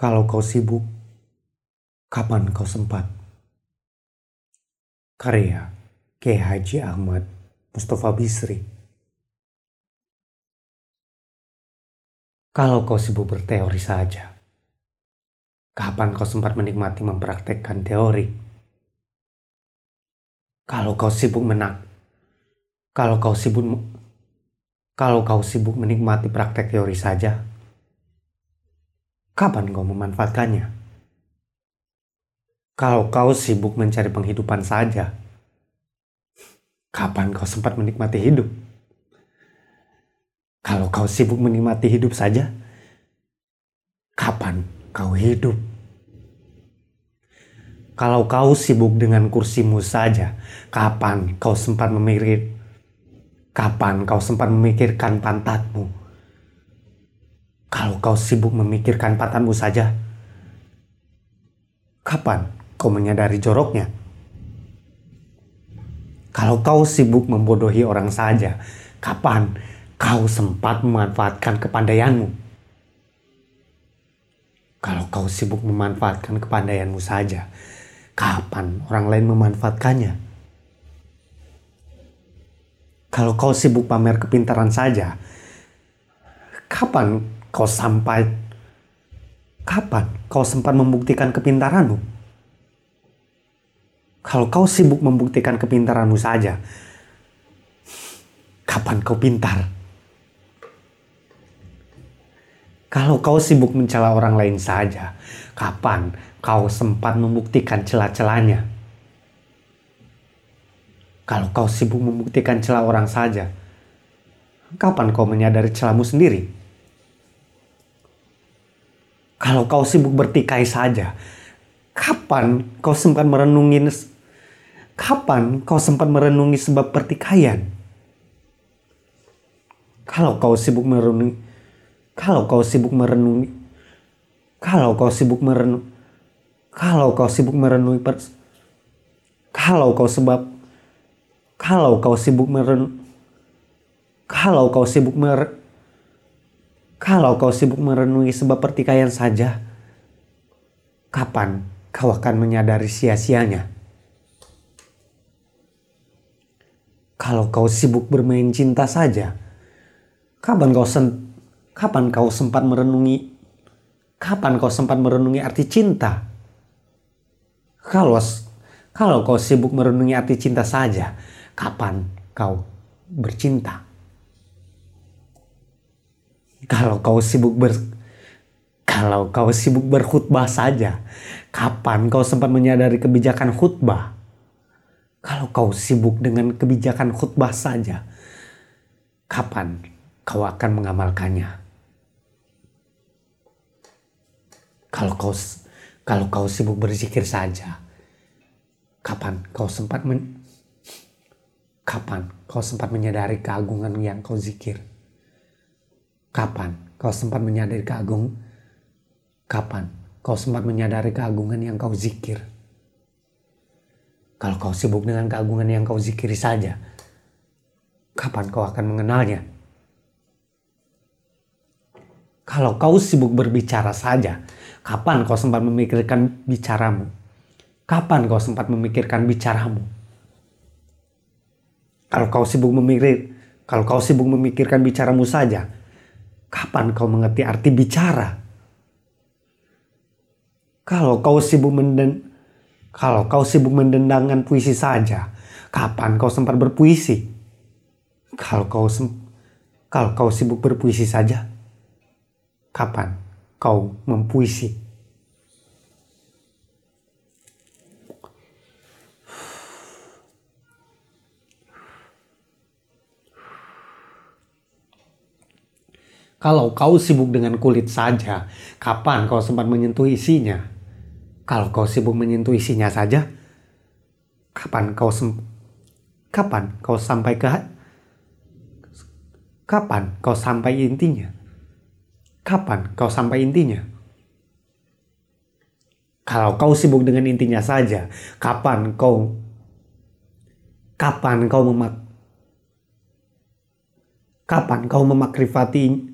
Kalau kau sibuk, kapan kau sempat? Karya K. Haji Ahmad Mustafa Bisri Kalau kau sibuk berteori saja, kapan kau sempat menikmati mempraktekkan teori? Kalau kau sibuk menak, kalau kau sibuk, kalau kau sibuk menikmati praktek teori saja, kapan kau memanfaatkannya? Kalau kau sibuk mencari penghidupan saja, kapan kau sempat menikmati hidup? Kalau kau sibuk menikmati hidup saja, kapan kau hidup? Kalau kau sibuk dengan kursimu saja, kapan kau sempat memikir kapan kau sempat memikirkan pantatmu? Kalau kau sibuk memikirkan patanmu saja, kapan kau menyadari joroknya? Kalau kau sibuk membodohi orang saja, kapan kau sempat memanfaatkan kepandaianmu? Kalau kau sibuk memanfaatkan kepandaianmu saja, kapan orang lain memanfaatkannya? Kalau kau sibuk pamer kepintaran saja, kapan kau sampai kapan kau sempat membuktikan kepintaranmu? Kalau kau sibuk membuktikan kepintaranmu saja, kapan kau pintar? Kalau kau sibuk mencela orang lain saja, kapan kau sempat membuktikan celah-celahnya? Kalau kau sibuk membuktikan celah orang saja, kapan kau menyadari celahmu sendiri? Kalau kau sibuk bertikai saja, kapan kau sempat merenungi kapan kau sempat merenungi sebab pertikaian? Kalau kau sibuk merenungi kalau kau sibuk merenungi kalau kau sibuk merenung kalau kau sibuk merenungi per, kalau kau sebab kalau kau sibuk meren kalau kau sibuk mer kalau kau sibuk merenungi sebab pertikaian saja, kapan kau akan menyadari sia-sianya? Kalau kau sibuk bermain cinta saja, kapan kau sen kapan kau sempat merenungi kapan kau sempat merenungi arti cinta? Kalau kalau kau sibuk merenungi arti cinta saja, kapan kau bercinta? Kalau kau sibuk ber kalau kau sibuk berkhutbah saja, kapan kau sempat menyadari kebijakan khutbah? Kalau kau sibuk dengan kebijakan khutbah saja, kapan kau akan mengamalkannya? Kalau kau kalau kau sibuk berzikir saja, kapan kau sempat men, kapan kau sempat menyadari keagungan yang kau zikir? Kapan kau sempat menyadari keagung? Kapan kau sempat menyadari keagungan yang kau zikir? Kalau kau sibuk dengan keagungan yang kau zikiri saja, kapan kau akan mengenalnya? Kalau kau sibuk berbicara saja, kapan kau sempat memikirkan bicaramu? Kapan kau sempat memikirkan bicaramu? Kalau kau sibuk memikir, kalau kau sibuk memikirkan bicaramu saja, Kapan kau mengerti arti bicara? Kalau kau sibuk menden kalau kau sibuk mendendangkan puisi saja, kapan kau sempat berpuisi? Kalau kau sem kalau kau sibuk berpuisi saja, kapan kau mempuisi? Kalau kau sibuk dengan kulit saja, kapan kau sempat menyentuh isinya? Kalau kau sibuk menyentuh isinya saja, kapan kau sem kapan kau sampai ke kapan kau sampai intinya? Kapan kau sampai intinya? Kalau kau sibuk dengan intinya saja, kapan kau kapan kau memak kapan kau memakrifati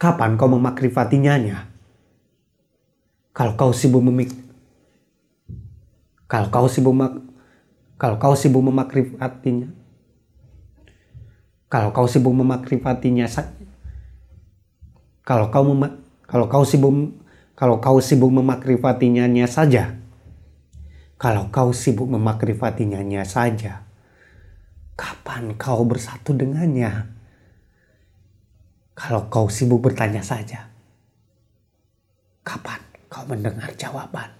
Kapan kau memakrifatinya? Kalau kau sibuk memik kalau kau sibuk mak kalau kau sibuk memakrifatinya kalau kau sibuk memakrifatinya kalau kau mema, kalau kau sibuk kalau kau sibuk memakrifatinya saja. Kalau kau sibuk memakrifatinya saja. Kapan kau bersatu dengannya kalau kau sibuk bertanya saja, kapan kau mendengar jawaban?